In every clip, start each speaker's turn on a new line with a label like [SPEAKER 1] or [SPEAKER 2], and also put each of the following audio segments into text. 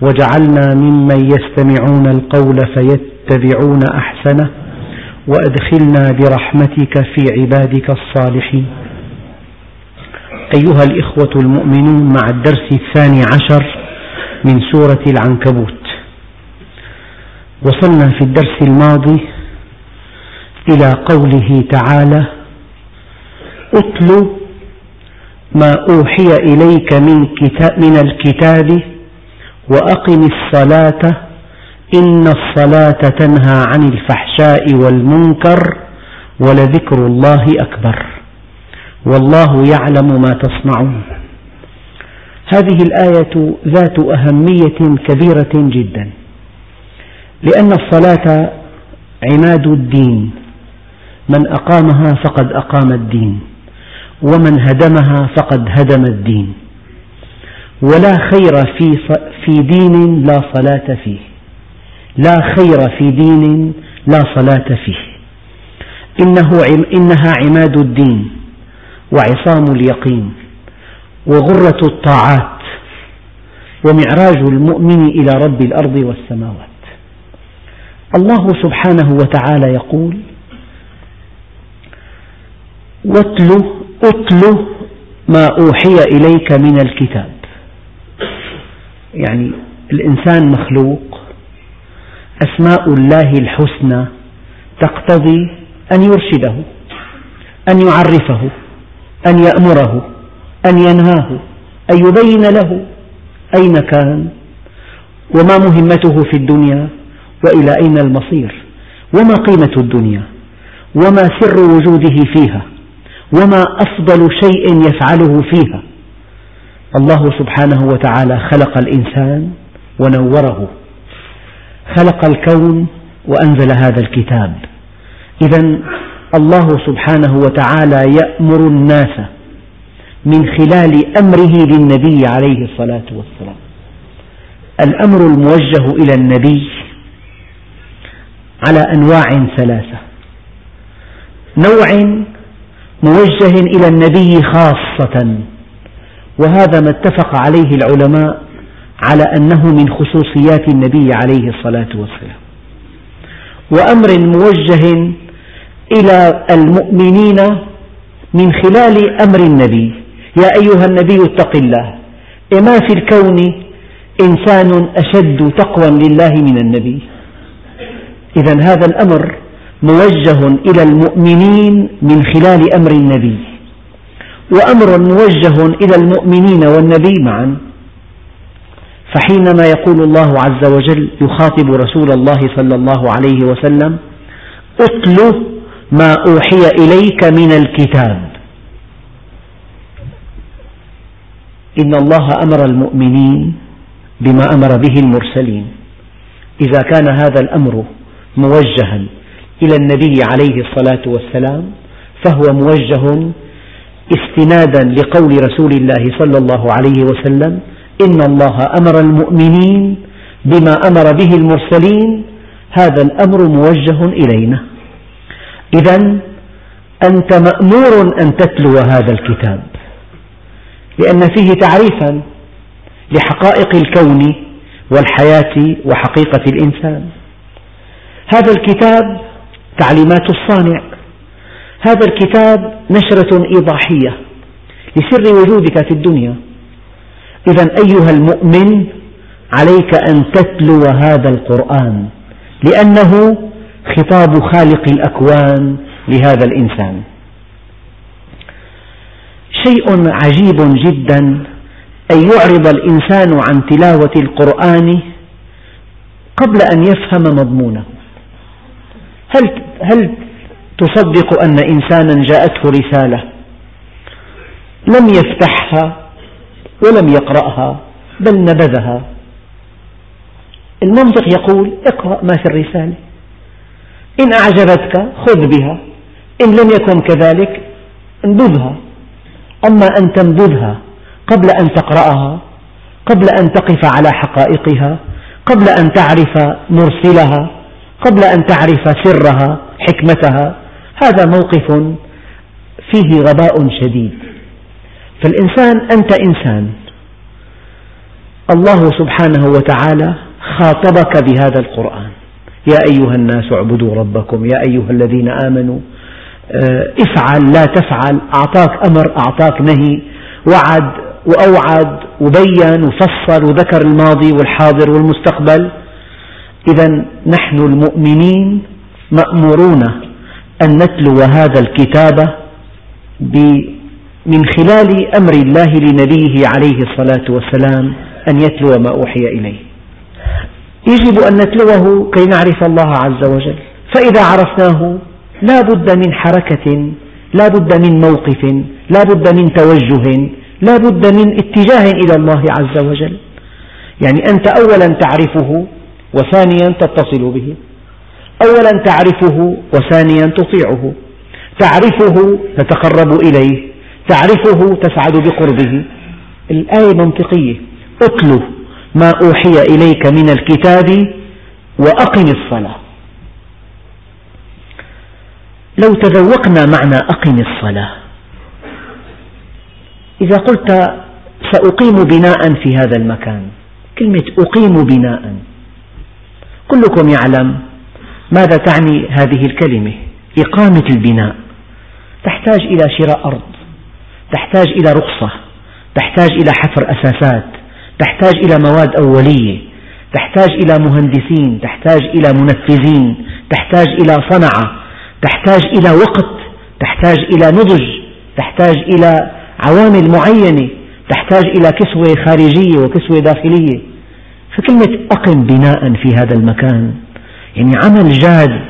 [SPEAKER 1] واجعلنا ممن يستمعون القول فيتبعون أحسنه وأدخلنا برحمتك في عبادك الصالحين. أيها الإخوة المؤمنون مع الدرس الثاني عشر من سورة العنكبوت وصلنا في الدرس الماضي إلى قوله تعالى أتل ما أوحي إليك من, من الكتاب وأقم الصلاة إن الصلاة تنهى عن الفحشاء والمنكر ولذكر الله أكبر والله يعلم ما تصنعون. هذه الآية ذات أهمية كبيرة جدا لأن الصلاة عماد الدين من أقامها فقد أقام الدين ومن هدمها فقد هدم الدين. ولا خير في في دين لا صلاة فيه. لا خير في دين لا صلاة فيه. إنه إنها عماد الدين وعصام اليقين وغرة الطاعات ومعراج المؤمن إلى رب الأرض والسماوات. الله سبحانه وتعالى يقول واتل اتل ما أوحي إليك من الكتاب. يعني الإنسان مخلوق أسماء الله الحسنى تقتضي أن يرشده أن يعرفه أن يأمره أن ينهاه أن يبين له أين كان وما مهمته في الدنيا وإلى أين المصير وما قيمة الدنيا وما سر وجوده فيها وما أفضل شيء يفعله فيها. الله سبحانه وتعالى خلق الإنسان ونوره. خلق الكون وأنزل هذا الكتاب. إذا الله سبحانه وتعالى يأمر الناس من خلال أمره للنبي عليه الصلاة والسلام. الأمر الموجه إلى النبي على أنواع ثلاثة. نوع موجه إلى النبي خاصة. وهذا ما اتفق عليه العلماء على أنه من خصوصيات النبي عليه الصلاة والسلام. وأمر موجه إلى المؤمنين من خلال أمر النبي. يا أيها النبي اتق الله. ما في الكون إنسان أشد تقوى لله من النبي؟ إذا هذا الأمر موجه إلى المؤمنين من خلال أمر النبي. وأمر موجه إلى المؤمنين والنبي معا. فحينما يقول الله عز وجل يخاطب رسول الله صلى الله عليه وسلم أتل ما أوحي إليك من الكتاب. إن الله أمر المؤمنين بما أمر به المرسلين. إذا كان هذا الأمر موجها إلى النبي عليه الصلاة والسلام فهو موجه استنادا لقول رسول الله صلى الله عليه وسلم إن الله أمر المؤمنين بما أمر به المرسلين هذا الأمر موجه إلينا. إذا أنت مأمور أن تتلو هذا الكتاب لأن فيه تعريفا لحقائق الكون والحياة وحقيقة الإنسان. هذا الكتاب تعليمات الصانع. هذا الكتاب نشرة إيضاحية لسر وجودك في الدنيا. إذا أيها المؤمن عليك أن تتلو هذا القرآن لأنه خطاب خالق الأكوان لهذا الإنسان. شيء عجيب جدا أن يعرض الإنسان عن تلاوة القرآن قبل أن يفهم مضمونه. هل, هل تصدق أن إنسانا جاءته رسالة لم يفتحها ولم يقرأها بل نبذها. المنطق يقول اقرأ ما في الرسالة. إن أعجبتك خذ بها إن لم يكن كذلك انبذها. أما أن تنبذها قبل أن تقرأها قبل أن تقف على حقائقها قبل أن تعرف مرسلها قبل أن تعرف سرها حكمتها هذا موقف فيه غباء شديد. فالإنسان أنت إنسان. الله سبحانه وتعالى خاطبك بهذا القرآن. يا أيها الناس اعبدوا ربكم. يا أيها الذين آمنوا آه، افعل لا تفعل. أعطاك أمر أعطاك نهي. وعد وأوعد وبين وفصل وذكر الماضي والحاضر والمستقبل. إذا نحن المؤمنين مأمورون أن نتلو هذا الكتاب من خلال أمر الله لنبيه عليه الصلاة والسلام أن يتلو ما أوحي إليه. يجب أن نتلوه كي نعرف الله عز وجل. فإذا عرفناه لا بد من حركة لا بد من موقف لا بد من توجه لا بد من اتجاه إلى الله عز وجل. يعني أنت أولا تعرفه وثانيا تتصل به. أولا تعرفه وثانيا تطيعه. تعرفه تتقرب إليه. تعرفه تسعد بقربه. الآية منطقية. اتل ما أوحي إليك من الكتاب وأقم الصلاة. لو تذوقنا معنى أقم الصلاة. إذا قلت سأقيم بناء في هذا المكان. كلمة أقيم بناء. كلكم يعلم ماذا تعني هذه الكلمة إقامة البناء تحتاج إلى شراء أرض تحتاج إلى رخصة تحتاج إلى حفر أساسات تحتاج إلى مواد أولية تحتاج إلى مهندسين تحتاج إلى منفذين تحتاج إلى صنعة تحتاج إلى وقت تحتاج إلى نضج تحتاج إلى عوامل معينة تحتاج إلى كسوة خارجية وكسوة داخلية فكلمة أقم بناء في هذا المكان يعني عمل جاد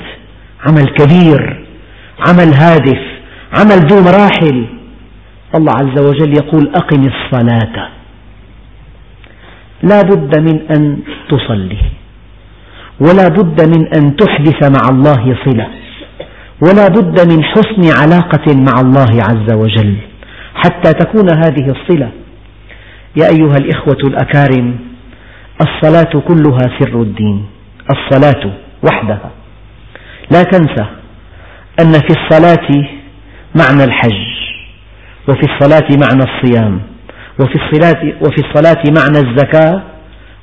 [SPEAKER 1] عمل كبير عمل هادف عمل ذو مراحل. الله عز وجل يقول أقم الصلاة. لا بد من أن تصلي ولا بد من أن تحدث مع الله صلة ولا بد من حسن علاقة مع الله عز وجل حتى تكون هذه الصلة. يا أيها الإخوة الأكارم الصلاة كلها سر الدين. الصلاة وحدها. لا تنسى أن في الصلاة معنى الحج وفي الصلاة معنى الصيام وفي الصلاة, وفي الصلاة معنى الزكاة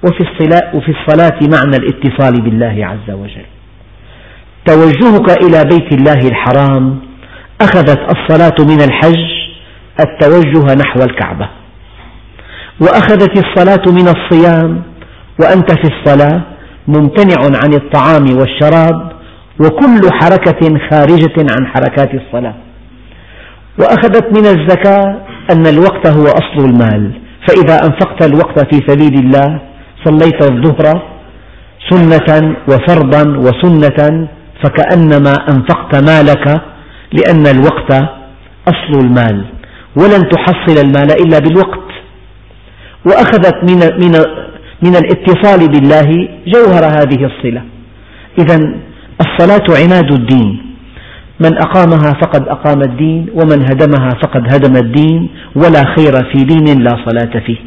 [SPEAKER 1] وفي الصلاة, وفي الصلاة معنى الاتصال بالله عز وجل. توجهك إلى بيت الله الحرام أخذت الصلاة من الحج التوجه نحو الكعبة. وأخذت الصلاة من الصيام وأنت في الصلاة ممتنع عن الطعام والشراب وكل حركة خارجة عن حركات الصلاة. وأخذت من الزكاة أن الوقت هو أصل المال. فإذا أنفقت الوقت في سبيل الله صليت الظهر سنة وفرضا وسنة فكأنما أنفقت مالك لأن الوقت أصل المال. ولن تحصل المال إلا بالوقت. وأخذت من, من, الاتصال بالله جوهر هذه الصلة. إذا الصلاة عماد الدين. من أقامها فقد أقام الدين ومن هدمها فقد هدم الدين ولا خير في دين لا صلاة فيه.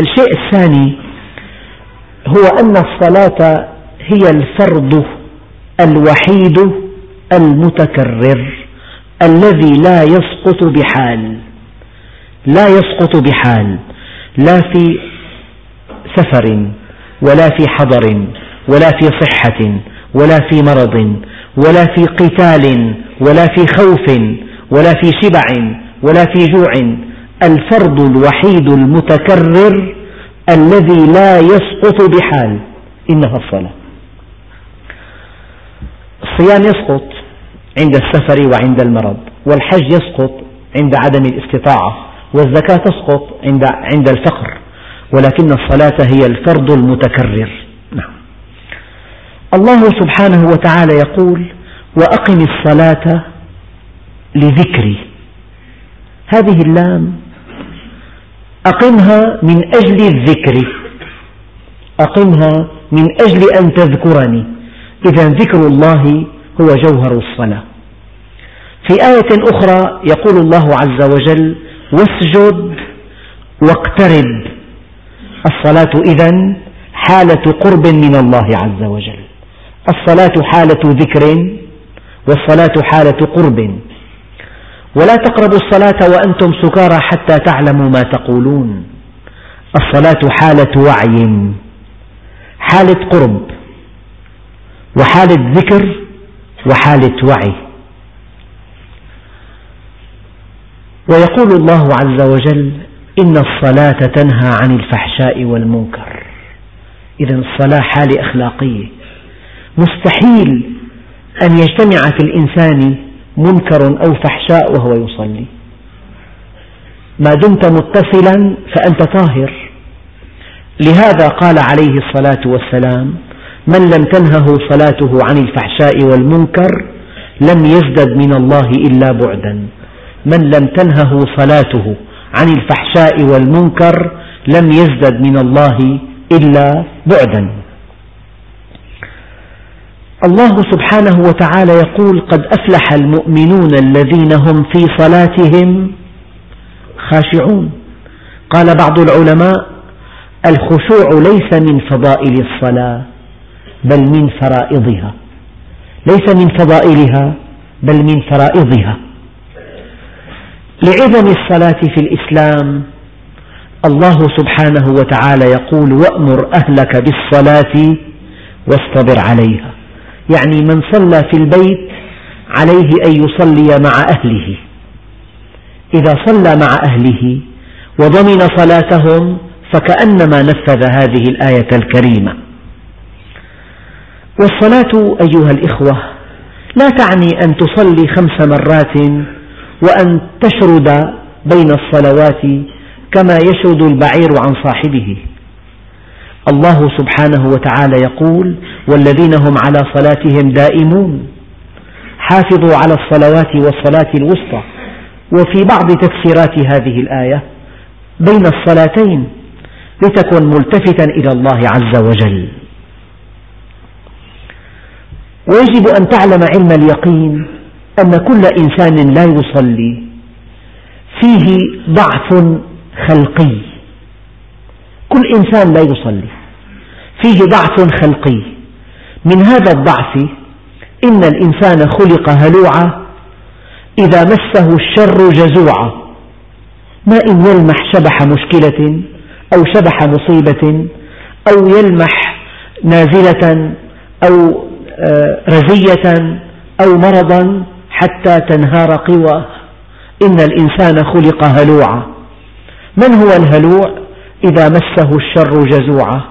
[SPEAKER 1] الشيء الثاني هو أن الصلاة هي الفرض الوحيد المتكرر الذي لا يسقط بحال. لا يسقط بحال. لا في سفر ولا في حضر ولا في صحة ولا في مرض ولا في قتال ولا في خوف ولا في شبع ولا في جوع. الفرض الوحيد المتكرر الذي لا يسقط بحال إنها الصلاة. الصيام يسقط عند السفر وعند المرض والحج يسقط عند عدم الاستطاعة والزكاة تسقط عند عند الفقر. ولكن الصلاة هي الفرض المتكرر. نعم. الله سبحانه وتعالى يقول وأقم الصلاة لذكري. هذه اللام أقمها من أجل الذكر. أقمها من أجل أن تذكرني. إذا ذكر الله هو جوهر الصلاة. في آية أخرى يقول الله عز وجل واسجد واقترب. الصلاة إذا حالة قرب من الله عز وجل. الصلاة حالة ذكر والصلاة حالة قرب. ولا تقربوا الصلاة وأنتم سكارى حتى تعلموا ما تقولون. الصلاة حالة وعي. حالة قرب. وحالة ذكر وحالة وعي. ويقول الله عز وجل إن الصلاة تنهى عن الفحشاء والمنكر. إذا الصلاة حالة أخلاقية. مستحيل أن يجتمع في الإنسان منكر أو فحشاء وهو يصلي. ما دمت متصلا فأنت طاهر. لهذا قال عليه الصلاة والسلام من لم تنهه صلاته عن الفحشاء والمنكر لم يزدد من الله إلا بعدا. من لم تنهه صلاته عن الفحشاء والمنكر لم يزدد من الله إلا بعدا. الله سبحانه وتعالى يقول قد أفلح المؤمنون الذين هم في صلاتهم خاشعون. قال بعض العلماء الخشوع ليس من فضائل الصلاة بل من فرائضها. ليس من فضائلها بل من فرائضها. لعظم الصلاة في الإسلام الله سبحانه وتعالى يقول وأمر أهلك بالصلاة واصطبر عليها. يعني من صلى في البيت عليه أن يصلي مع أهله. إذا صلى مع أهله وضمن صلاتهم فكأنما نفذ هذه الآية الكريمة. والصلاة أيها الإخوة لا تعني أن تصلي خمس مرات وأن تشرد بين الصلوات كما يشرد البعير عن صاحبه. الله سبحانه وتعالى يقول والذين هم على صلاتهم دائمون حافظوا على الصلوات والصلاة الوسطى. وفي بعض تفسيرات هذه الآية بين الصلاتين لتكن ملتفتا إلى الله عز وجل. ويجب أن تعلم علم اليقين أن كل إنسان لا يصلي فيه ضعف خلقي. كل إنسان لا يصلي فيه ضعف خلقي. من هذا الضعف إن الإنسان خلق هلوعا إذا مسه الشر جزوعا. ما إن يلمح شبح مشكلة أو شبح مصيبة أو يلمح نازلة أو آه، رزية أو مرضا حتى تنهار قواه إن الإنسان خلق هلوعا. من هو الهلوع؟ إذا مسه الشر جزوعا.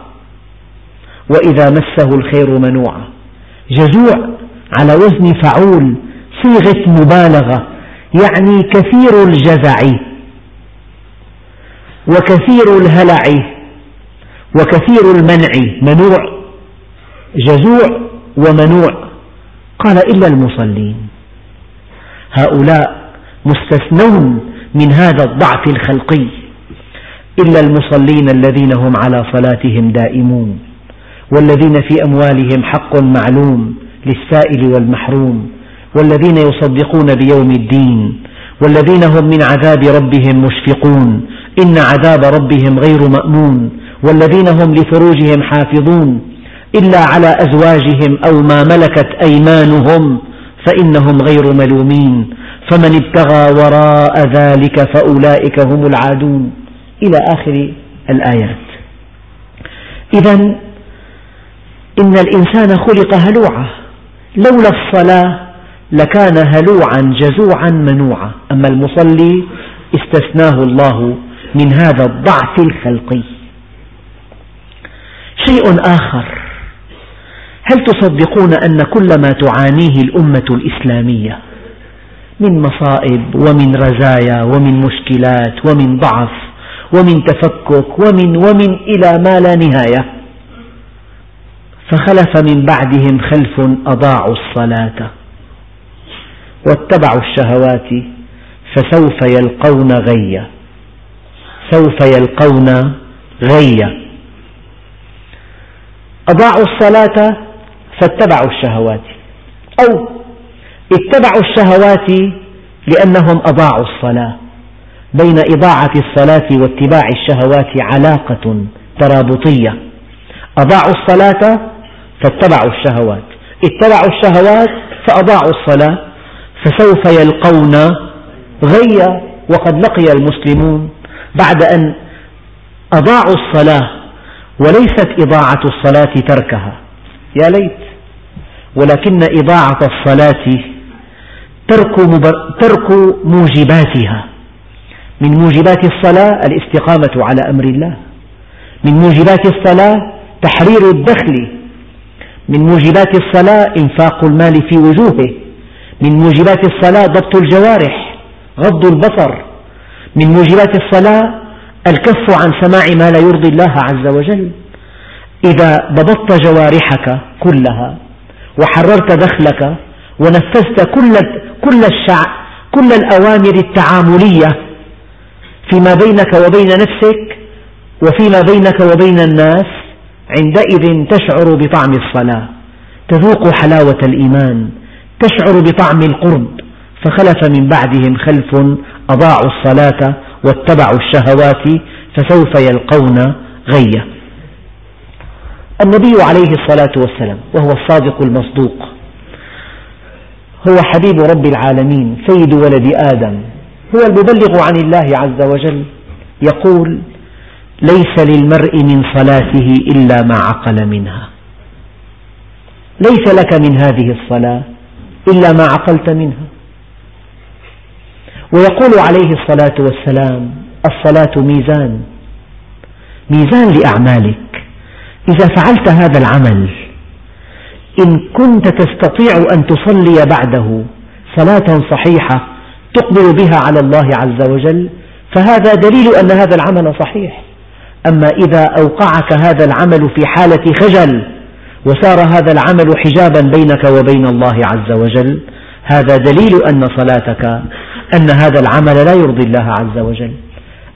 [SPEAKER 1] وإذا مسه الخير منوعا. جزوع على وزن فعول صيغة مبالغة يعني كثير الجزع وكثير الهلع وكثير المنع منوع. جزوع ومنوع. قال إلا المصلين. هؤلاء مستثنون من هذا الضعف الخلقي إلا المصلين الذين هم على صلاتهم دائمون والذين في أموالهم حق معلوم للسائل والمحروم والذين يصدقون بيوم الدين والذين هم من عذاب ربهم مشفقون إن عذاب ربهم غير مأمون والذين هم لفروجهم حافظون إلا على أزواجهم أو ما ملكت أيمانهم فإنهم غير ملومين. فمن ابتغى وراء ذلك فأولئك هم العادون. إلى آخر الآيات. إذا إن الإنسان خلق هلوعا لولا الصلاة لكان هلوعا جزوعا منوعا. أما المصلي استثناه الله من هذا الضعف الخلقي. شيء آخر. هل تصدقون أن كل ما تعانيه الأمة الإسلامية من مصائب ومن رزايا ومن مشكلات ومن ضعف ومن تفكك ومن ومن إلى ما لا نهاية؟ فخلف من بعدهم خلف أضاعوا الصلاة واتبعوا الشهوات فسوف يلقون غيا سوف يلقون غيا أضاعوا الصلاة فاتبعوا الشهوات أو اتبعوا الشهوات لأنهم أضاعوا الصلاة. بين إضاعة الصلاة واتباع الشهوات علاقة ترابطية. أضاعوا الصلاة فاتبعوا الشهوات. اتبعوا الشهوات فأضاعوا الصلاة. فسوف يلقون غيا وقد لقي المسلمون بعد أن أضاعوا الصلاة وليست إضاعة الصلاة تركها. يا ليت. ولكن إضاعة الصلاة ترك, ترك موجباتها. من موجبات الصلاة الاستقامة على أمر الله. من موجبات الصلاة تحرير الدخل. من موجبات الصلاة إنفاق المال في وجوهه. من موجبات الصلاة ضبط الجوارح غض البصر. من موجبات الصلاة الكف عن سماع ما لا يرضي الله عز وجل. إذا ضبطت جوارحك كلها وحررت دخلك ونفذت كل كل الشع كل الأوامر التعاملية فيما بينك وبين نفسك وفيما بينك وبين الناس عندئذ تشعر بطعم الصلاة. تذوق حلاوة الإيمان تشعر بطعم القرب. فخلف من بعدهم خلف أضاعوا الصلاة واتبعوا الشهوات فسوف يلقون غية. النبي عليه الصلاة والسلام وهو الصادق المصدوق. هو حبيب رب العالمين سيد ولد آدم. هو المبلغ عن الله عز وجل. يقول ليس للمرء من صلاته إلا ما عقل منها. ليس لك من هذه الصلاة إلا ما عقلت منها. ويقول عليه الصلاة والسلام الصلاة ميزان ميزان لأعمالك. إذا فعلت هذا العمل إن كنت تستطيع أن تصلي بعده صلاة صحيحة تقبل بها على الله عز وجل فهذا دليل أن هذا العمل صحيح. أما إذا أوقعك هذا العمل في حالة خجل وصار هذا العمل حجابا بينك وبين الله عز وجل هذا دليل أن صلاتك أن هذا العمل لا يرضي الله عز وجل.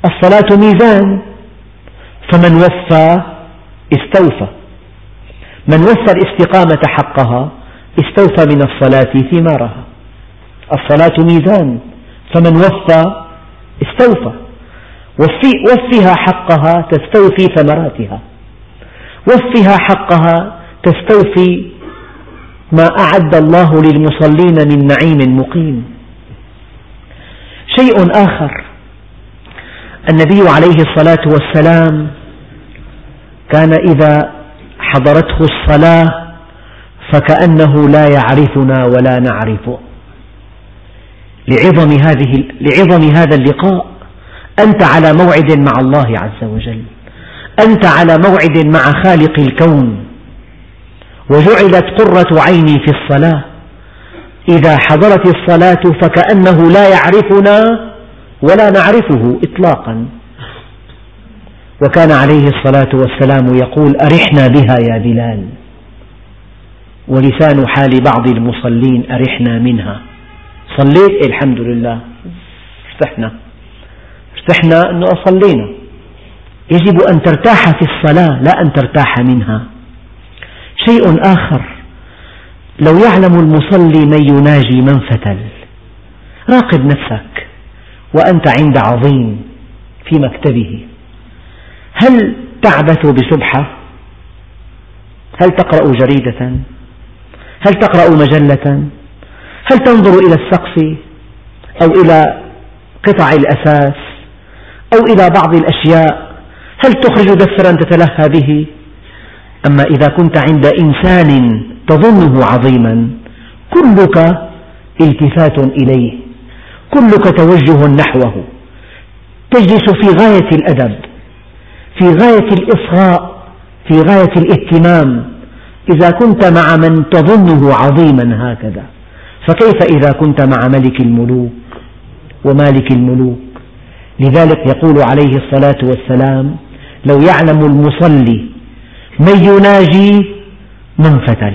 [SPEAKER 1] الصلاة ميزان فمن وفى استوفى. من وفى الاستقامة حقها استوفى من الصلاة ثمارها الصلاة ميزان. فمن وفى استوفى. وفها حقها تستوفي ثمراتها. وفها حقها تستوفي ما أعد الله للمصلين من نعيم مقيم. شيء آخر. النبي عليه الصلاة والسلام كان إذا حضرته الصلاة فكأنه لا يعرفنا ولا نعرفه لعظم, هذه لعظم هذا اللقاء أنت على موعد مع الله عز وجل. أنت على موعد مع خالق الكون. وجعلت قرة عيني في الصلاة. إذا حضرت الصلاة فكأنه لا يعرفنا ولا نعرفه إطلاقا. وكان عليه الصلاة والسلام يقول أرحنا بها يا بلال. ولسان حال بعض المصلين أرحنا منها. صليت؟ الحمد لله. ارتحنا. ارتحنا أنه أصلينا. يجب أن ترتاح في الصلاة لا أن ترتاح منها. شيء آخر. لو يعلم المصلي من يناجي من فتل. راقب نفسك. وأنت عند عظيم في مكتبه. هل تعبث بسبحة؟ هل تقرأ جريدة؟ هل تقرأ مجلة؟ هل تنظر إلى السقف أو إلى قطع الأثاث أو إلى بعض الأشياء هل تخرج دفترا تتلهى به أما إذا كنت عند إنسان تظنه عظيما كلك التفات إليه كلك توجه نحوه تجلس في غاية الأدب في غاية الإصغاء في غاية الاهتمام. إذا كنت مع من تظنه عظيما هكذا فكيف إذا كنت مع ملك الملوك ومالك الملوك؟ لذلك يقول عليه الصلاة والسلام لو يعلم المصلي من يناجي من فتل.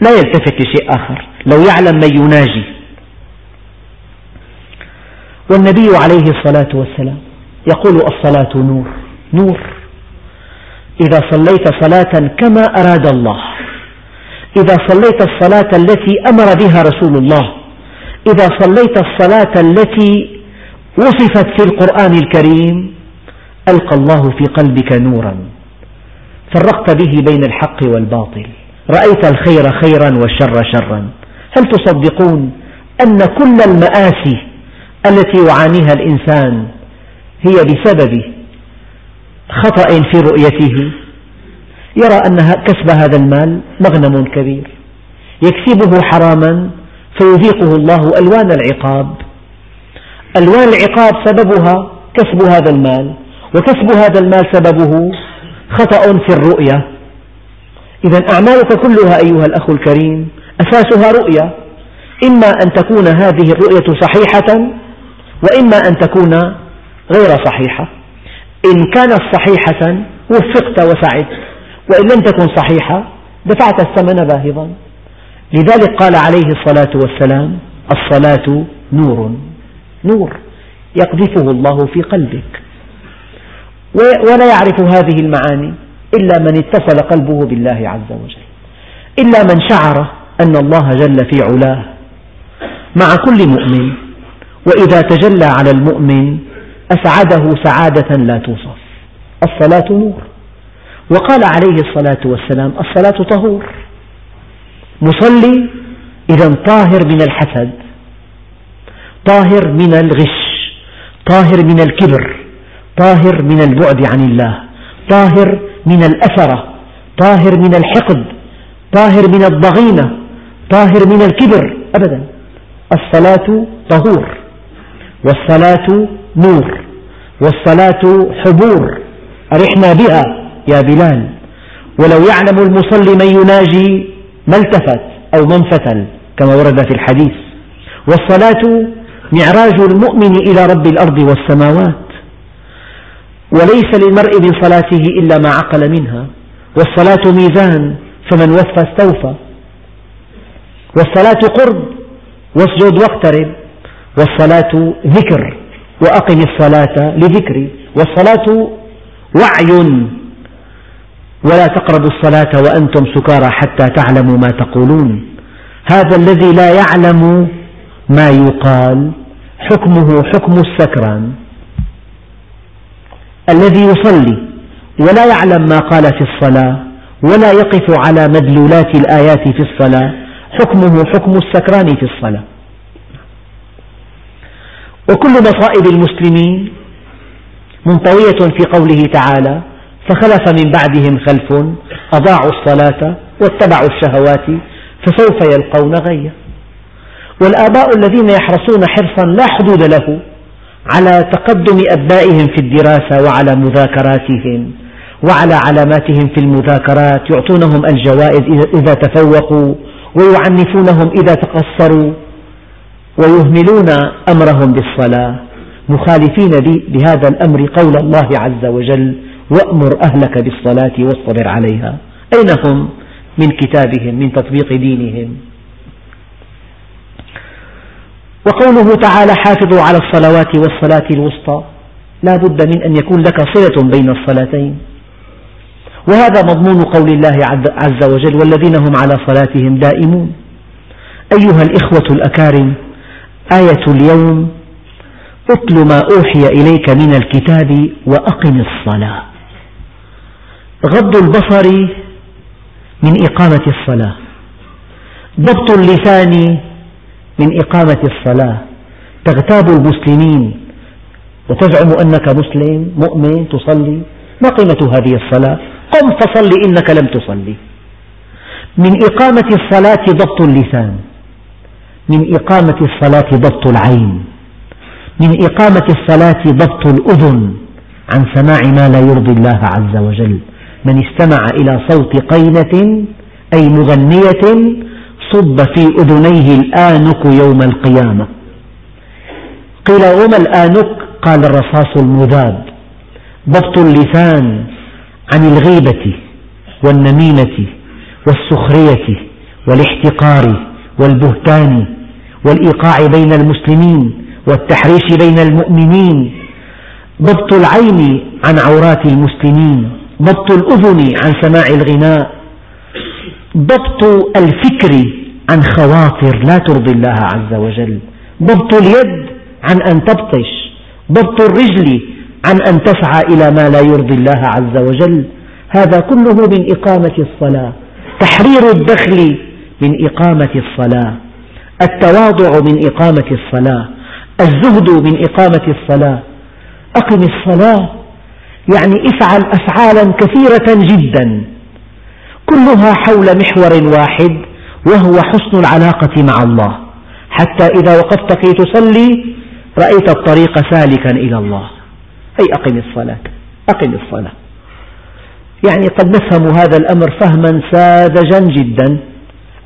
[SPEAKER 1] لا يلتفت لشيء آخر. لو يعلم من يناجي. والنبي عليه الصلاة والسلام يقول الصلاة نور نور. إذا صليت صلاة كما أراد الله. إذا صليت الصلاة التي أمر بها رسول الله. إذا صليت الصلاة التي وصفت في القرآن الكريم. ألقى الله في قلبك نورا. فرقت به بين الحق والباطل. رأيت الخير خيرا والشر شرا. هل تصدقون أن كل المآسي التي يعانيها الإنسان هي بسبب خطأ في رؤيته. يرى أن كسب هذا المال مغنم كبير. يكسبه حراما فيذيقه الله ألوان العقاب. ألوان العقاب سببها كسب هذا المال وكسب هذا المال سببه خطأ في الرؤية. إذا أعمالك كلها أيها الأخ الكريم أساسها رؤية. إما أن تكون هذه الرؤية صحيحة وإما أن تكون غير صحيحة. إن كانت صحيحة وفقت وسعدت. وإن لم تكن صحيحة دفعت الثمن باهظا. لذلك قال عليه الصلاة والسلام الصلاة نور. نور يقذفه الله في قلبك. ولا يعرف هذه المعاني إلا من اتصل قلبه بالله عز وجل. إلا من شعر أن الله جل في علاه. مع كل مؤمن وإذا تجلى على المؤمن أسعده سعادة لا توصف. الصلاة نور. وقال عليه الصلاة والسلام الصلاة طهور. مصلي إذا طاهر من الحسد طاهر من الغش طاهر من الكبر طاهر من البعد عن الله طاهر من الأثرة طاهر من الحقد طاهر من الضغينة طاهر من الكبر. أبدا. الصلاة طهور. والصلاة نور والصلاة حبور أرحنا بها يا بلال. ولو يعلم المصلي من يناجي ما التفت أو ما انفتل كما ورد في الحديث. والصلاة معراج المؤمن إلى رب الأرض والسماوات. وليس للمرء من صلاته إلا ما عقل منها. والصلاة ميزان فمن وفى استوفى. والصلاة قرب واسجد واقترب. والصلاة ذكر. وأقم الصلاة لذكري. والصلاة وعي. ولا تقربوا الصلاة وأنتم سكارى حتى تعلموا ما تقولون. هذا الذي لا يعلم ما يقال. حكمه حكم السكران. الذي يصلي ولا يعلم ما قال في الصلاة ولا يقف على مدلولات الآيات في الصلاة. حكمه حكم السكران في الصلاة. وكل مصائب المسلمين منطوية في قوله تعالى فخلف من بعدهم خلف أضاعوا الصلاة واتبعوا الشهوات فسوف يلقون غيا. والآباء الذين يحرصون حرصا لا حدود له على تقدم أبنائهم في الدراسة وعلى مذاكراتهم وعلى علاماتهم في المذاكرات يعطونهم الجوائز إذا تفوقوا ويعنفونهم إذا تقصروا. ويهملون أمرهم بالصلاة مخالفين بهذا الأمر قول الله عز وجل وأمر أهلك بالصلاة واصطبر عليها. أين هم من كتابهم من تطبيق دينهم؟ وقوله تعالى حافظوا على الصلوات والصلاة الوسطى. لا بد من أن يكون لك صلة بين الصلاتين. وهذا مضمون قول الله عز وجل والذين هم على صلاتهم دائمون. أيها الإخوة الأكارم آية اليوم اتل ما أوحي إليك من الكتاب وأقم الصلاة. غض البصر من إقامة الصلاة. ضبط اللسان من إقامة الصلاة. تغتاب المسلمين وتزعم أنك مسلم مؤمن تصلي. ما قيمة هذه الصلاة؟ قم فصل إنك لم تصلي. من إقامة الصلاة ضبط اللسان. من إقامة الصلاة ضبط العين من إقامة الصلاة ضبط الأذن عن سماع ما لا يرضي الله عز وجل. من استمع إلى صوت قينة أي مغنية صب في أذنيه الآنك يوم القيامة. قيل وما الآنك؟ قال الرصاص المذاب. ضبط اللسان عن الغيبة والنميمة والسخرية والاحتقار والبهتان والإيقاع بين المسلمين والتحريش بين المؤمنين ضبط العين عن عورات المسلمين ضبط الأذن عن سماع الغناء ضبط الفكر عن خواطر لا ترضي الله عز وجل ضبط اليد عن أن تبطش ضبط الرجل عن أن تسعى إلى ما لا يرضي الله عز وجل هذا كله من إقامة الصلاة تحرير الدخل من إقامة الصلاة. التواضع من إقامة الصلاة الزهد من إقامة الصلاة. أقم الصلاة يعني افعل أفعالا كثيرة جدا كلها حول محور واحد وهو حسن العلاقة مع الله. حتى إذا وقفت كي تصلي رأيت الطريق سالكا إلى الله. أي أقم الصلاة أقم الصلاة. يعني قد نفهم هذا الأمر فهما ساذجا جدا.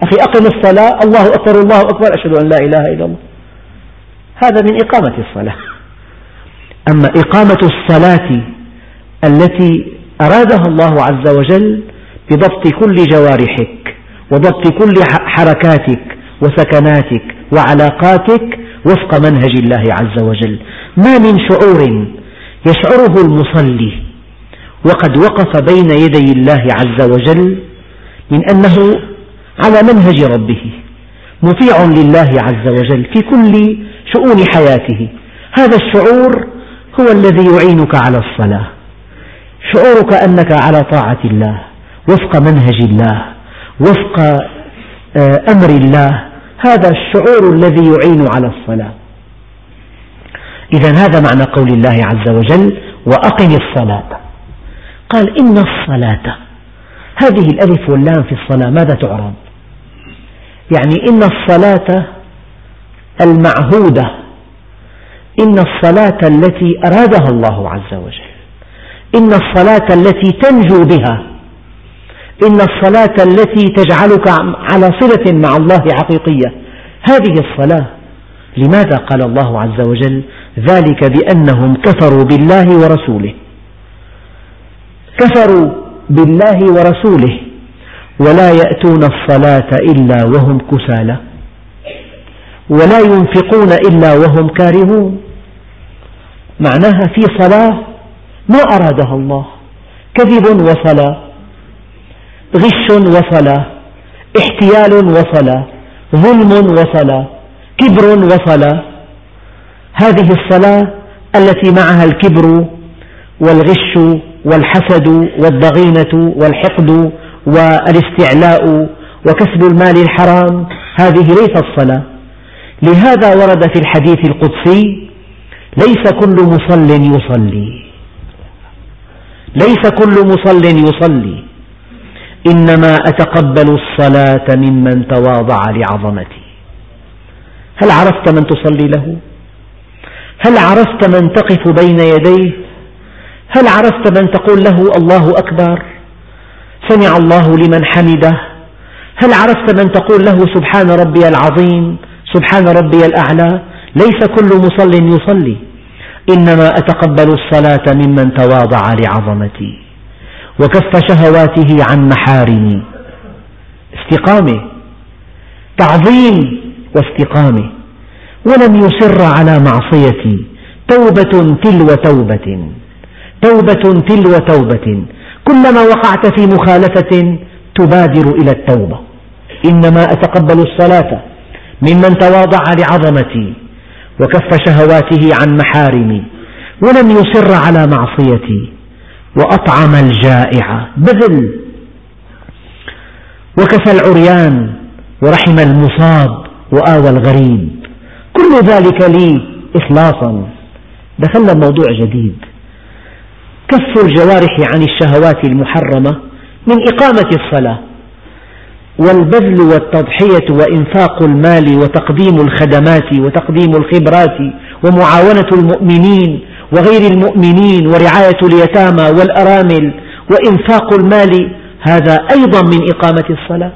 [SPEAKER 1] أخي أقم الصلاة الله أكبر الله أكبر أشهد أن لا إله إلا الله. هذا من إقامة الصلاة. أما إقامة الصلاة التي أرادها الله عز وجل بضبط كل جوارحك وضبط كل حركاتك وسكناتك وعلاقاتك وفق منهج الله عز وجل. ما من شعور يشعره المصلي وقد وقف بين يدي الله عز وجل من أنه على منهج ربه مطيع لله عز وجل في كل شؤون حياته. هذا الشعور هو الذي يعينك على الصلاة. شعورك أنك على طاعة الله وفق منهج الله وفق آه، أمر الله. هذا الشعور الذي يعين على الصلاة. إذا هذا معنى قول الله عز وجل وأقم الصلاة. قال إن الصلاة هذه الألف واللام في الصلاة ماذا تعرب يعني إن الصلاة المعهودة. إن الصلاة التي أرادها الله عز وجل. إن الصلاة التي تنجو بها. إن الصلاة التي تجعلك على صلة مع الله حقيقية. هذه الصلاة لماذا قال الله عز وجل ذلك بأنهم كفروا بالله ورسوله؟ كفروا بالله ورسوله. ولا يأتون الصلاة إلا وهم كسالى. ولا ينفقون إلا وهم كارهون. معناها في صلاة ما أرادها الله. كذب وصلاة غش وصلاة احتيال وصلاة ظلم وصلاة كبر وصلاة هذه الصلاة التي معها الكبر والغش والحسد والضغينة والحقد والاستعلاء وكسب المال الحرام هذه ليست الصلاة لهذا ورد في الحديث القدسي ليس كل مصل يصلي ليس كل مصل يصلي إنما أتقبل الصلاة ممن تواضع لعظمتي هل عرفت من تصلي له؟ هل عرفت من تقف بين يديه؟ هل عرفت من تقول له الله أكبر؟ سمع الله لمن حمده. هل عرفت من تقول له سبحان ربي العظيم سبحان ربي الأعلى؟ ليس كل مصل يصلي. إنما أتقبل الصلاة ممن تواضع لعظمتي. وكف شهواته عن محارمي. استقامة تعظيم واستقامة ولم يصر على معصيتي. توبة تلو توبة. توبة تلو توبة. كلما وقعت في مخالفة تبادر إلى التوبة. إنما أتقبل الصلاة ممن تواضع لعظمتي وكف شهواته عن محارمي ولم يصر على معصيتي وأطعم الجائع بذل. وكفى العريان ورحم المصاب وآوى الغريب. كل ذلك لي إخلاصا. دخلنا بموضوع جديد. كف الجوارح عن الشهوات المحرمة من إقامة الصلاة. والبذل والتضحية وإنفاق المال وتقديم الخدمات وتقديم الخبرات ومعاونة المؤمنين وغير المؤمنين ورعاية اليتامى والأرامل وإنفاق المال هذا أيضا من إقامة الصلاة.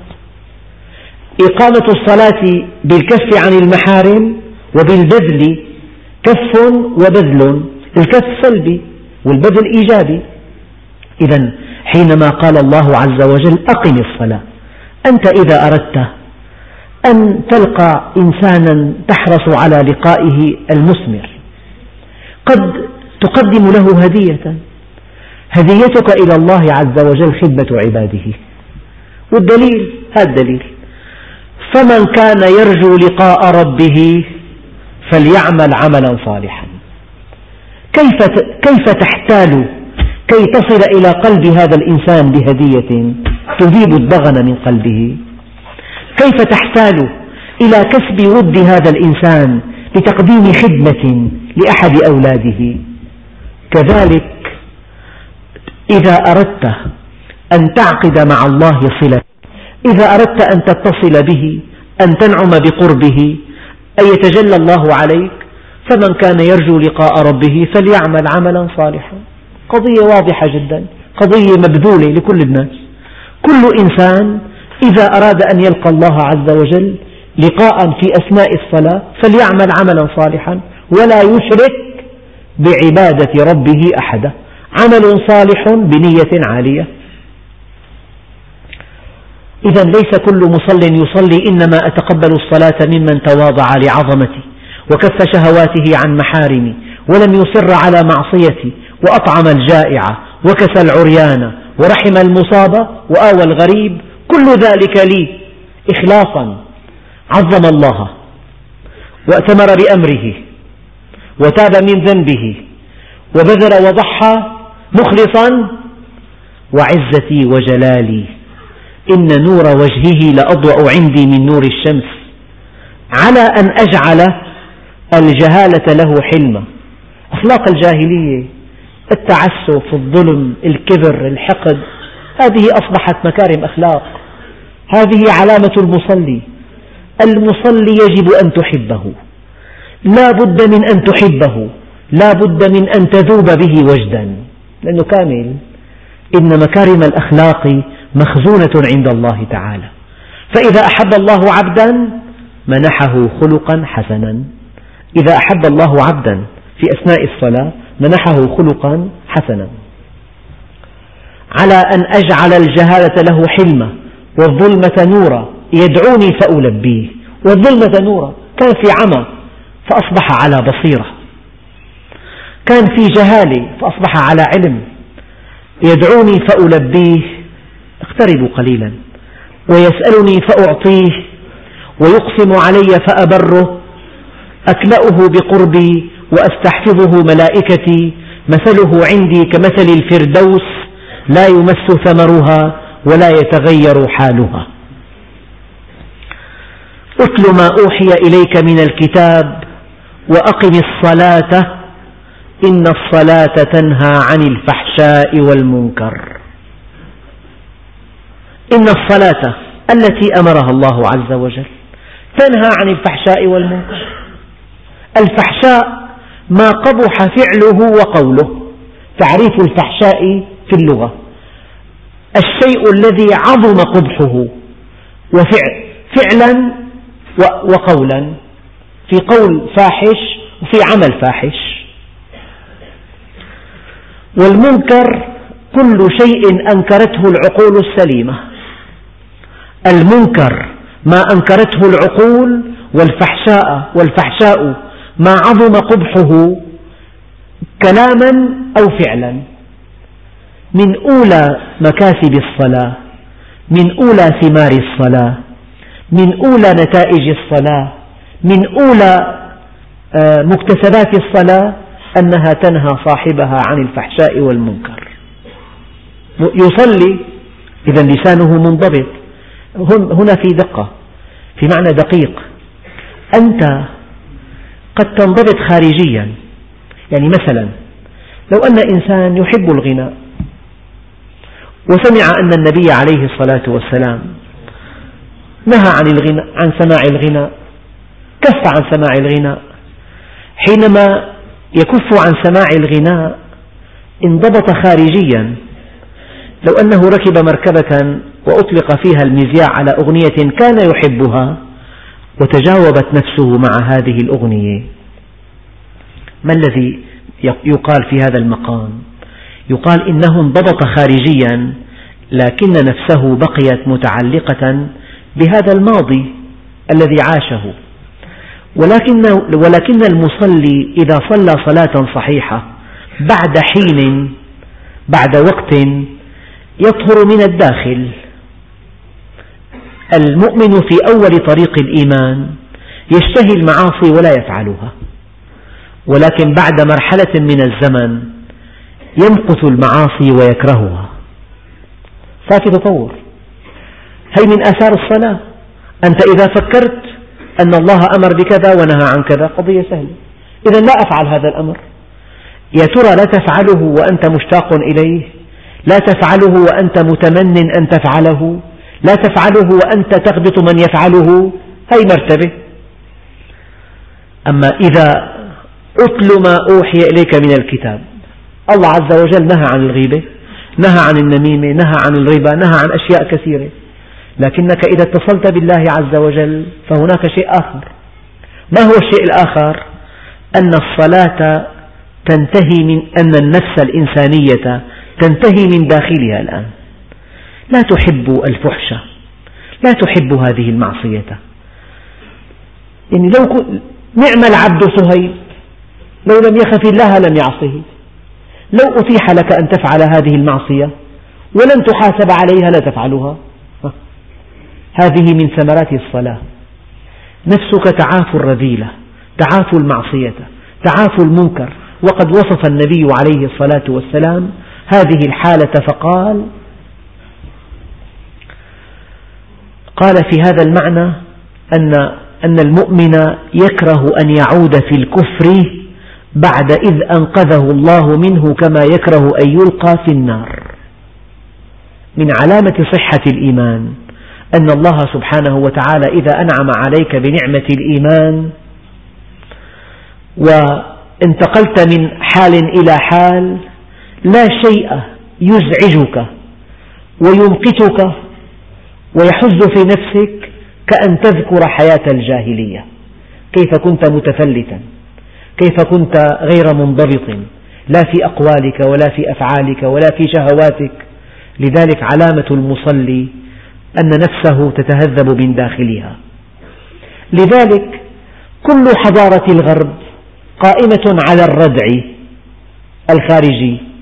[SPEAKER 1] إقامة الصلاة بالكف عن المحارم وبالبذل كف وبذل الكف سلبي والبذل إيجابي إذا حينما قال الله عز وجل أقم الصلاة أنت إذا أردت أن تلقى إنسانا تحرص على لقائه المثمر قد تقدم له هدية. هديتك إلى الله عز وجل خدمة عباده. والدليل هذا الدليل. فمن كان يرجو لقاء ربه فليعمل عملا صالحا. كيف كيف تحتال؟ كي تصل إلى قلب هذا الإنسان بهدية تذيب الضغن من قلبه. كيف تحتال إلى كسب ود هذا الإنسان لتقديم خدمة لأحد أولاده؟ كذلك إذا أردت أن تعقد مع الله صلة إذا أردت أن تتصل به أن تنعم بقربه أن يتجلى الله عليك فمن كان يرجو لقاء ربه فليعمل عملا صالحا. قضية واضحة جدا قضية مبذولة لكل الناس. كل إنسان إذا أراد أن يلقى الله عز وجل لقاء في أثناء الصلاة فليعمل عملا صالحا ولا يشرك بعبادة ربه أحدا. عمل صالح بنية عالية. إذا ليس كل مصل يصلي إنما أتقبل الصلاة ممن تواضع لعظمتي وكف شهواته عن محارمي ولم يصر على معصيتي وأطعم الجائع وكسى العريان ورحم المصاب وآوى الغريب كل ذلك لي إخلاصا عظم الله وأتمر بأمره وتاب من ذنبه وبذل وضحى مخلصا وعزتي وجلالي إن نور وجهه لأضوأ عندي من نور الشمس على أن أجعل الجهالة له حلما أخلاق الجاهلية التعسف الظلم الكبر الحقد هذه أصبحت مكارم أخلاق. هذه علامة المصلي. المصلي يجب أن تحبه. لا بد من أن تحبه. لا بد من أن تذوب به وجدا. لأنه كامل. إن مكارم الأخلاق مخزونة عند الله تعالى. فإذا أحب الله عبدا منحه خلقا حسنا. إذا أحب الله عبدا في أثناء الصلاة منحه خلقا حسنا. على أن أجعل الجهالة له حلمة والظلمة نورا يدعوني فألبيه. والظلمة نورا كان في عمى فأصبح على بصيرة. كان في جهالة فأصبح على علم يدعوني فألبيه. اقتربوا قليلا ويسألني فأعطيه. ويقسم علي فأبره. أكلأه بقربي وأستحفظه ملائكتي مثله عندي كمثل الفردوس لا يمس ثمرها ولا يتغير حالها. أتل ما أوحي إليك من الكتاب وأقم الصلاة إن الصلاة تنهى عن الفحشاء والمنكر. إن الصلاة التي أمرها الله عز وجل تنهى عن الفحشاء والمنكر. الفحشاء ما قبح فعله وقوله. تعريف الفحشاء في اللغة. الشيء الذي عظم قبحه فعلا وقولا. في قول فاحش وفي عمل فاحش. والمنكر كل شيء أنكرته العقول السليمة. المنكر ما أنكرته العقول والفحشاء والفحشاء ما عظم قبحه كلاما أو فعلا. من أولى مكاسب الصلاة من أولى ثمار الصلاة من أولى نتائج الصلاة من أولى آه، مكتسبات الصلاة أنها تنهى صاحبها عن الفحشاء والمنكر. يصلي إذا لسانه منضبط. هنا في دقة في معنى دقيق. أنت قد تنضبط خارجيا. يعني مثلا لو أن إنسان يحب الغناء وسمع أن النبي عليه الصلاة والسلام نهى عن, الغناء عن سماع الغناء كف عن سماع الغناء حينما يكف عن سماع الغناء انضبط خارجيا. لو أنه ركب مركبة وأطلق فيها المذياع على أغنية كان يحبها وتجاوبت نفسه مع هذه الأغنية. ما الذي يقال في هذا المقام؟ يقال إنه انضبط خارجيا لكن نفسه بقيت متعلقة بهذا الماضي الذي عاشه. ولكن, ولكن المصلي إذا صلى صلاة صحيحة بعد حين بعد وقت يطهر من الداخل. المؤمن في أول طريق الإيمان يشتهي المعاصي ولا يفعلها ولكن بعد مرحلة من الزمن يمقت المعاصي ويكرهها. صار في تطور. هي من آثار الصلاة؟ أنت إذا فكرت أن الله أمر بكذا ونهى عن كذا قضية سهلة. إذا لا أفعل هذا الأمر. يا ترى لا تفعله وأنت مشتاق إليه؟ لا تفعله وأنت متمن أن تفعله؟ لا تفعله وأنت تغبط من يفعله هذه مرتبة أما إذا أتل ما أوحي إليك من الكتاب الله عز وجل نهى عن الغيبة نهى عن النميمة نهى عن الربا نهى عن أشياء كثيرة. لكنك إذا اتصلت بالله عز وجل فهناك شيء آخر. ما هو الشيء الآخر؟ أن الصلاة تنتهي من أن النفس الإنسانية تنتهي من داخلها الآن. لا تحب الفحش. لا تحب هذه المعصية. يعني لو نعم العبد صهيب لو لم يخف الله لم يعصه. لو أتيح لك أن تفعل هذه المعصية. ولن تحاسب عليها لا تفعلها. هذه من ثمرات الصلاة. نفسك تعافو الرذيلة تعافو المعصية تعافو المنكر. وقد وصف النبي عليه الصلاة والسلام هذه الحالة فقال قال في هذا المعنى أن أن المؤمن يكره أن يعود في الكفر بعد إذ أنقذه الله منه كما يكره أن يلقى في النار. من علامة صحة الإيمان أن الله سبحانه وتعالى إذا أنعم عليك بنعمة الإيمان وانتقلت من حال إلى حال لا شيء يزعجك ويمقتك ويحز في نفسك كأن تذكر حياة الجاهلية. كيف كنت متفلتا كيف كنت غير منضبط لا في أقوالك ولا في أفعالك ولا في شهواتك. لذلك علامة المصلي أن نفسه تتهذب من داخلها. لذلك كل حضارة الغرب قائمة على الردع الخارجي.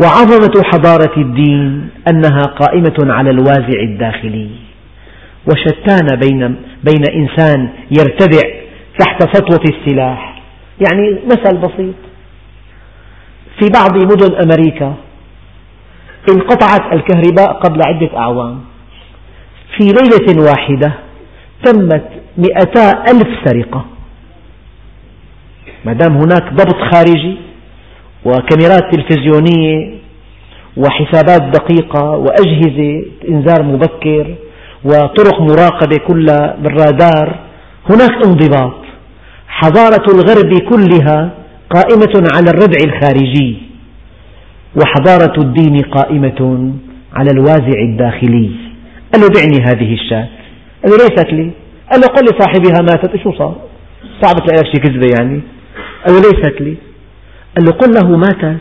[SPEAKER 1] وعظمة حضارة الدين أنها قائمة على الوازع الداخلي. وشتان بين, بين إنسان يرتدع تحت سطوة السلاح. يعني مثل بسيط. في بعض مدن أمريكا انقطعت الكهرباء قبل عدة أعوام. في ليلة واحدة تمت مئتا ألف سرقة. ما دام هناك ضبط خارجي وكاميرات تلفزيونية وحسابات دقيقة وأجهزة إنذار مبكر وطرق مراقبة كلها بالرادار هناك انضباط. حضارة الغرب كلها قائمة على الردع الخارجي وحضارة الدين قائمة على الوازع الداخلي. قال له بعني هذه الشاة قال له ليست لي. قال له قل لصاحبها ماتت. شو صار؟ صعب تلاقي شيء كذبة يعني. قال له ليست لي. قال له قل له ماتت.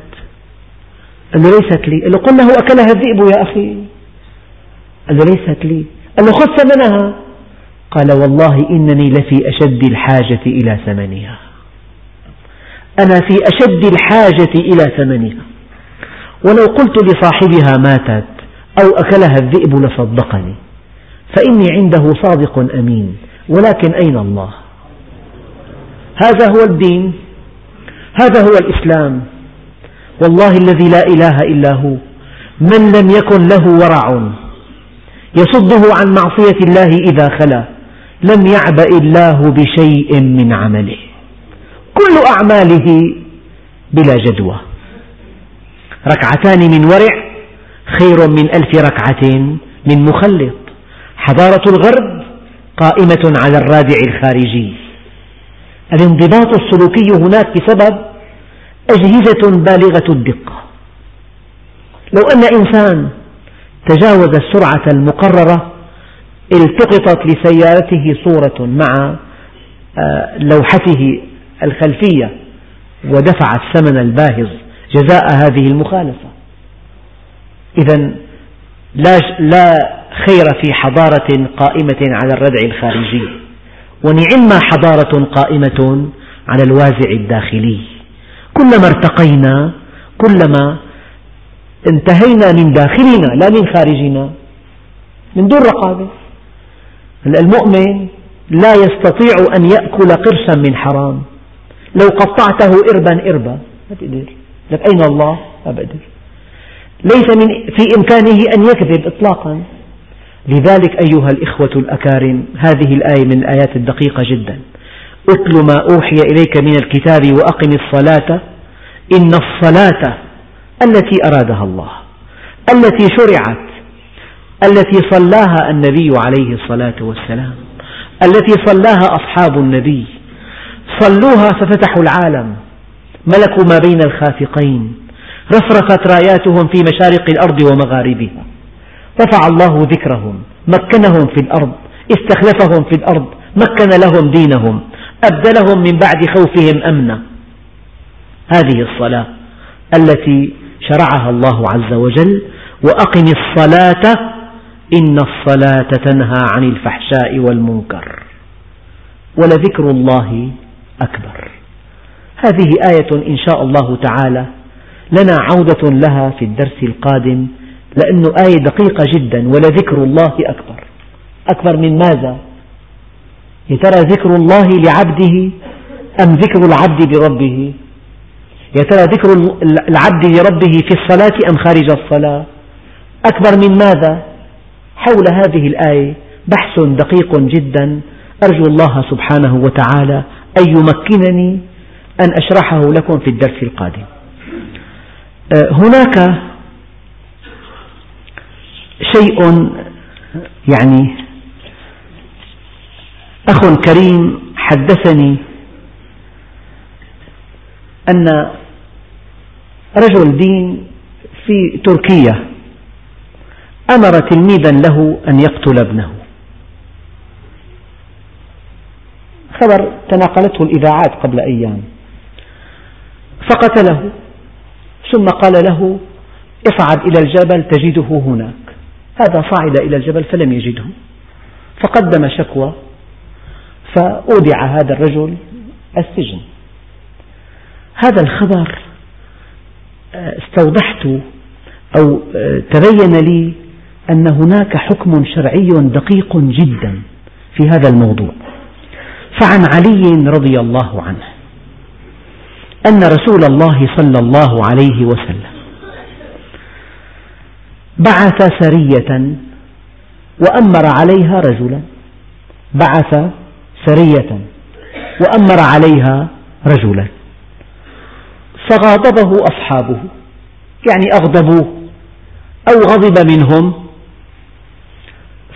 [SPEAKER 1] قال له ليست لي. قال له قل له أكلها الذئب يا أخي. قال له ليست لي. قال له خذ ثمنها. قال والله إنني لفي أشد الحاجة إلى ثمنها. أنا في أشد الحاجة إلى ثمنها. ولو قلت لصاحبها ماتت أو أكلها الذئب لصدقني. فإني عنده صادق أمين. ولكن أين الله؟ هذا هو الدين. هذا هو الإسلام. والله الذي لا إله إلا هو. من لم يكن له ورع. يصده عن معصية الله إذا خلا. لم يعبأ الله بشيء من عمله. كل أعماله بلا جدوى. ركعتان من ورع خير من ألف ركعة من مخلط. حضارة الغرب قائمة على الرادع الخارجي. الانضباط السلوكي هناك بسبب أجهزة بالغة الدقة. لو أن إنسان تجاوز السرعة المقررة التقطت لسيارته صورة مع آه، لوحته الخلفية ودفع الثمن الباهظ جزاء هذه المخالفة. إذا لا خير في حضارة قائمة على الردع الخارجي. ونعم حضارة قائمة على الوازع الداخلي. كلما ارتقينا كلما انتهينا من داخلنا لا من خارجنا من دون رقابة. المؤمن لا يستطيع أن يأكل قرشا من حرام. لو قطعته إربا إربا ما تقدر. لك أين الله؟ ما بقدر. ليس من في إمكانه أن يكذب إطلاقا. لذلك أيها الإخوة الأكارم هذه الآية من الآيات الدقيقة جدا. أتل ما أوحي إليك من الكتاب وأقم الصلاة. إن الصلاة التي أرادها الله التي شرعت التي صلاها النبي عليه الصلاة والسلام التي صلاها أصحاب النبي. صلوها ففتحوا العالم ملكوا ما بين الخافقين رفرفت راياتهم في مشارق الأرض ومغاربها. رفع الله ذكرهم مكنهم في الأرض استخلفهم في الأرض مكن لهم دينهم أبدلهم من بعد خوفهم أمنا. هذه الصلاة التي شرعها الله عز وجل وأقم الصلاة إن الصلاة تنهى عن الفحشاء والمنكر. ولذكر الله أكبر. هذه آية إن شاء الله تعالى لنا عودة لها في الدرس القادم لأنه آية دقيقة جدا ولذكر الله أكبر أكبر من ماذا؟ يا ترى ذكر الله لعبده أم ذكر العبد لربه؟ يا ترى ذكر العبد لربه في الصلاة أم خارج الصلاة؟ أكبر من ماذا؟ حول هذه الآية بحث دقيق جدا أرجو الله سبحانه وتعالى أن يمكنني أن أشرحه لكم في الدرس القادم. أه، هناك شيء يعني أخ كريم حدثني أن رجل دين في تركيا أمر تلميذا له أن يقتل ابنه. خبر تناقلته الإذاعات قبل أيام. فقتله ثم قال له اصعد إلى الجبل تجده هناك هذا صعد إلى الجبل فلم يجده. فقدم شكوى فأودع هذا الرجل السجن. هذا الخبر آه، استوضحت أو آه، تبين لي أن هناك حكم شرعي دقيق جدا في هذا الموضوع. فعن علي رضي الله عنه أن رسول الله صلى الله عليه وسلم بعث سرية وأمر عليها رجلا. بعث سرية وأمر عليها رجلا. فغاضبه أصحابه يعني أغضبوه أو غضب منهم.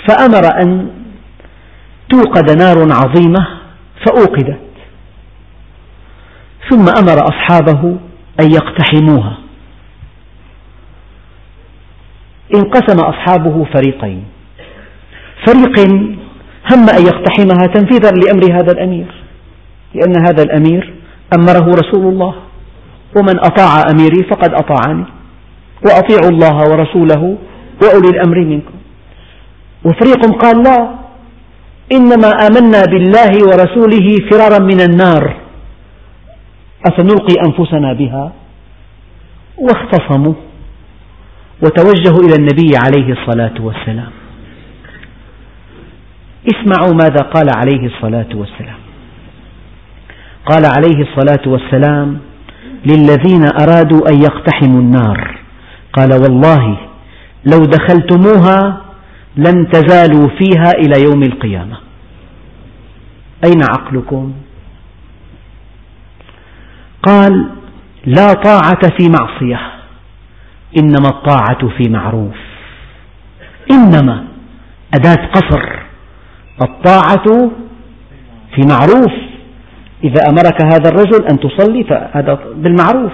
[SPEAKER 1] فأمر أن توقد نار عظيمة فأوقدت. ثم أمر أصحابه أن يقتحموها. انقسم أصحابه فريقين. فريق هم أن يقتحمها تنفيذا لأمر هذا الأمير. لأن هذا الأمير أمره رسول الله. ومن أطاع أميري فقد أطاعني. وأطيعوا الله ورسوله وأولي الأمر منكم. وفريق قال لا إنما آمنا بالله ورسوله فرارا من النار. أفنلقي أنفسنا بها واختصموا. وتوجهوا إلى النبي عليه الصلاة والسلام. اسمعوا ماذا قال عليه الصلاة والسلام. قال عليه الصلاة والسلام للذين أرادوا أن يقتحموا النار. قال والله لو دخلتموها لن تزالوا فيها إلى يوم القيامة. أين عقلكم؟ قال لا طاعة في معصية. إنما الطاعة في معروف. إنما أداة قصر. الطاعة في معروف. إذا أمرك هذا الرجل أن تصلي فهذا بالمعروف.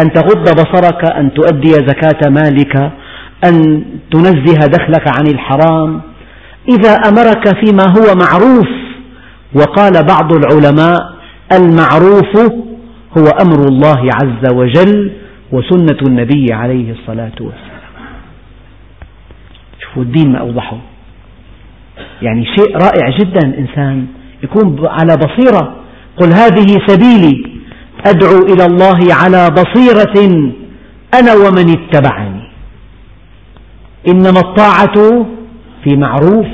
[SPEAKER 1] أن تغض بصرك أن تؤدي زكاة مالك أن تنزه دخلك عن الحرام. إذا أمرك فيما هو معروف وقال بعض العلماء المعروف هو أمر الله عز وجل وسنة النبي عليه الصلاة والسلام. شوفوا الدين ما أوضحه. يعني شيء رائع جدا الإنسان يكون على بصيرة. قل هذه سبيلي. أدعو إلى الله على بصيرة أنا ومن اتبعني. إنما الطاعة في معروف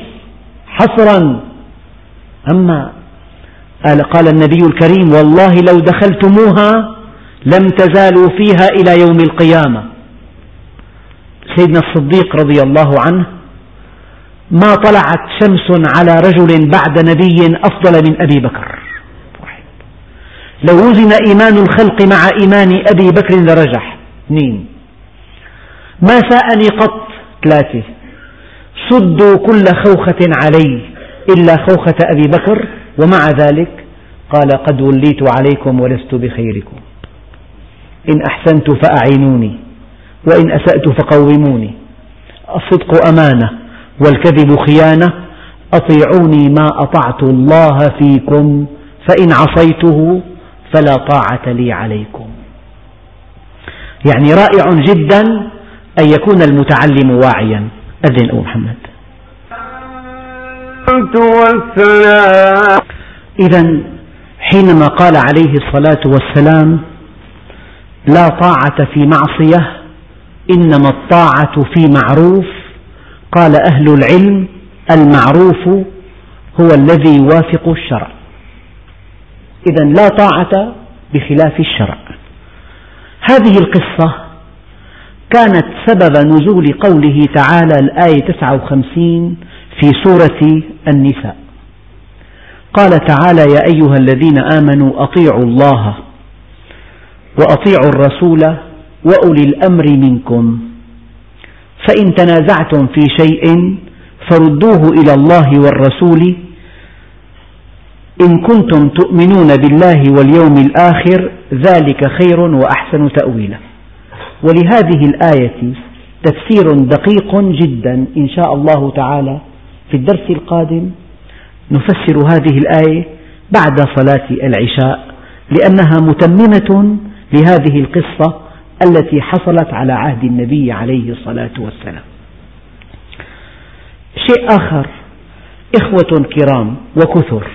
[SPEAKER 1] حصرا. أما قال النبي الكريم والله لو دخلتموها لم تزالوا فيها إلى يوم القيامة. سيدنا الصديق رضي الله عنه ما طلعت شمس على رجل بعد نبي أفضل من أبي بكر. لو وزن إيمان الخلق مع إيمان أبي بكر لرجح. اثنين. ما ساءني قط. ثلاثة. صدوا كل خوخة علي إلا خوخة أبي بكر ومع ذلك قال قد وليت عليكم ولست بخيركم. إن أحسنت فأعينوني وإن أسأت فقوموني. الصدق أمانة والكذب خيانة. أطيعوني ما أطعت الله فيكم فإن عصيته فلا طاعة لي عليكم. يعني رائع جدا أن يكون المتعلم واعيا. أذن أبو محمد. إذا حينما قال عليه الصلاة والسلام لا طاعة في معصية إنما الطاعة في معروف. قال أهل العلم المعروف هو الذي يوافق الشرع. إذا لا طاعة بخلاف الشرع. هذه القصة كانت سبب نزول قوله تعالى الآية 59 في سورة النساء. قال تعالى يا أيها الذين آمنوا أطيعوا الله وأطيعوا الرسول وأولي الأمر منكم. فإن تنازعتم في شيء فردوه إلى الله والرسول. إن كنتم تؤمنون بالله واليوم الآخر ذلك خير وأحسن تأويلا. ولهذه الآية تفسير دقيق جدا إن شاء الله تعالى في الدرس القادم. نفسر هذه الآية بعد صلاة العشاء لأنها متممة لهذه القصة التي حصلت على عهد النبي عليه الصلاة والسلام. شيء آخر إخوة كرام وكثر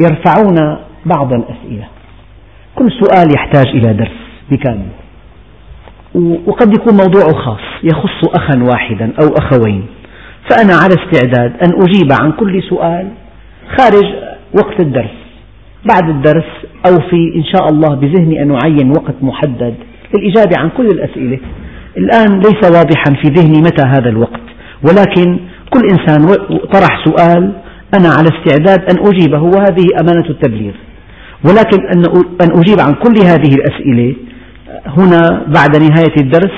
[SPEAKER 1] يرفعون بعض الأسئلة. كل سؤال يحتاج إلى درس بكامل. وقد يكون موضوعه خاص يخص أخا واحدا أو أخوين. فأنا على استعداد أن أجيب عن كل سؤال خارج وقت الدرس. بعد الدرس أو في إن شاء الله بذهني أن أعين وقت محدد للإجابة عن كل الأسئلة. الآن ليس واضحا في ذهني متى هذا الوقت ولكن كل إنسان طرح سؤال أنا على استعداد أن أجيبه وهذه أمانة التبليغ. ولكن أن أجيب عن كل هذه الأسئلة هنا بعد نهاية الدرس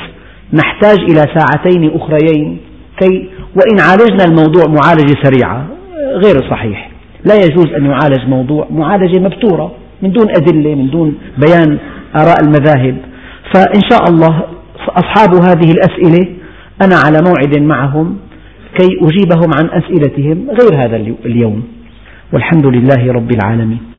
[SPEAKER 1] نحتاج إلى ساعتين أخريين كي وإن عالجنا الموضوع معالجة سريعة غير صحيح. لا يجوز أن يعالج موضوع معالجة مبتورة من دون أدلة من دون بيان آراء المذاهب. فإن شاء الله أصحاب هذه الأسئلة أنا على موعد معهم كي أجيبهم عن أسئلتهم غير هذا اليوم. والحمد لله رب العالمين.